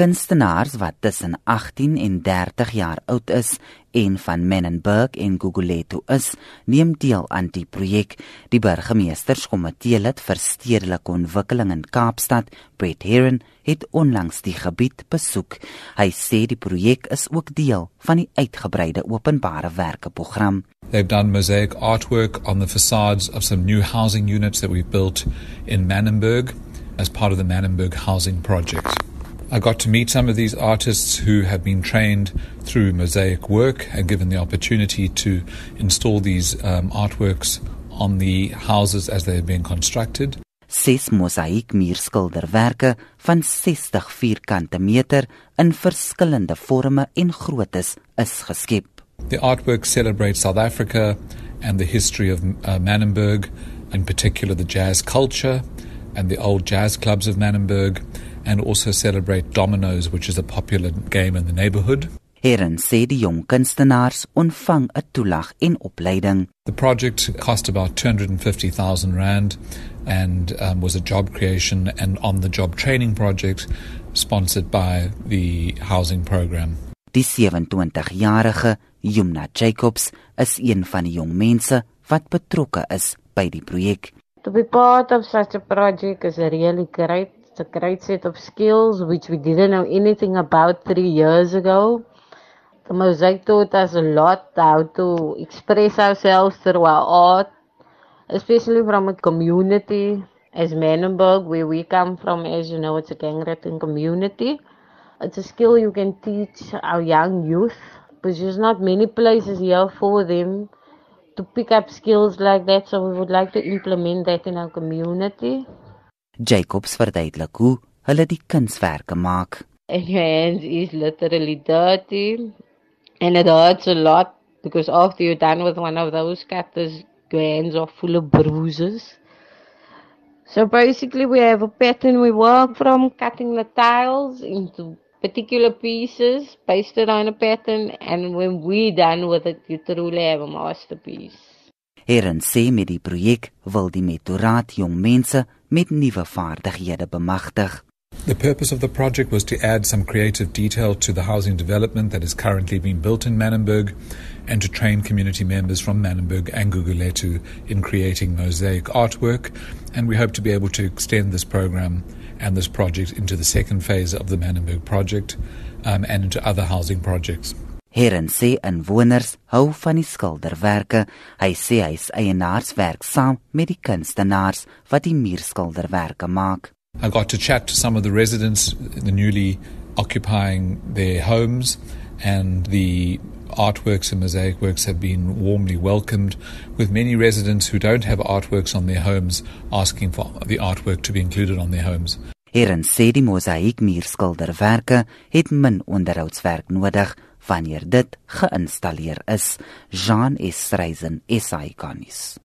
Kunstenaars wat tussen 18 en 30 jaar oud is en van Menenberg en Guguletu is, neem deel aan die projek. Die burgemeesterskomitee lid vir stedelike ontwikkeling in Kaapstad, Brett Heron, het onlangs die gebied besoek. Hy sê die projek is ook deel van die uitgebreide openbare werke program. They've done mosaic artwork on the facades of some new housing units that we've built in Menenberg as part of the Menenberg housing project. I got to meet some of these artists who have been trained through mosaic work and given the opportunity to install these um, artworks on the houses as they are being constructed. Ses mosaïek muurskilderwerke van 60 vierkante meter in verskillende forme en groottes is geskep. The artwork celebrates South Africa and the history of uh, Manenberg, in particular the jazz culture and the old jazz clubs of Manenberg and also celebrate dominoes, which is a popular game in the neighborhood. Heren sê die jong kunstenaars ontvang 'n toelag en opleiding. The project cost about 250,000 rand and um, was a job creation and on the job training project sponsored by the housing program. Die 27-jarige Yumna Jacobs is een van die jong mense wat betrokke is by die projek. To be part of such a project is really great a great set of skills which we didn't know anything about three years ago. The mosaic taught us a lot how to express ourselves through our art, especially from a community as Menenberg, where we come from, as you know, it's a gang community. It's a skill you can teach our young youth, because there's not many places here for them to pick up skills like that, so we would like to implement that in our community. Jacobs verduidelik hoe hulle die kunswerke maak. And your hands is literally dirty and it hurts a lot because after you're done with one of those cutters, your hands are full of bruises. So basically we have a pattern we work from cutting the tiles into particular pieces, it on a pattern and when we're done with it, you truly have a masterpiece. Sê met die projek wil die metoraat jong mense met nuwe vaardighede bemagtig. The purpose of the project was to add some creative detail to the housing development that is currently being built in Manenberg and to train community members from Manenberg and Guguletu in creating mosaic artwork. And we hope to be able to extend this program and this project into the second phase of the Manenberg project um, and into other housing projects. Heren sê inwoners hou van die skilderwerke. Hy sê hy is eienaars werk saam met die kunstenaars wat die muurskilderwerke maak. I got to chat to some of the residents the newly occupying their homes and the artworks and mosaic works have been warmly welcomed with many residents who don't have artworks on their homes asking for the artwork to be included on their homes. Heren sê die mosaïek muurskilderwerke het min onderhoudswerk nodig wanneer dit geïnstalleer is. Jean Esreisen, SAICanis.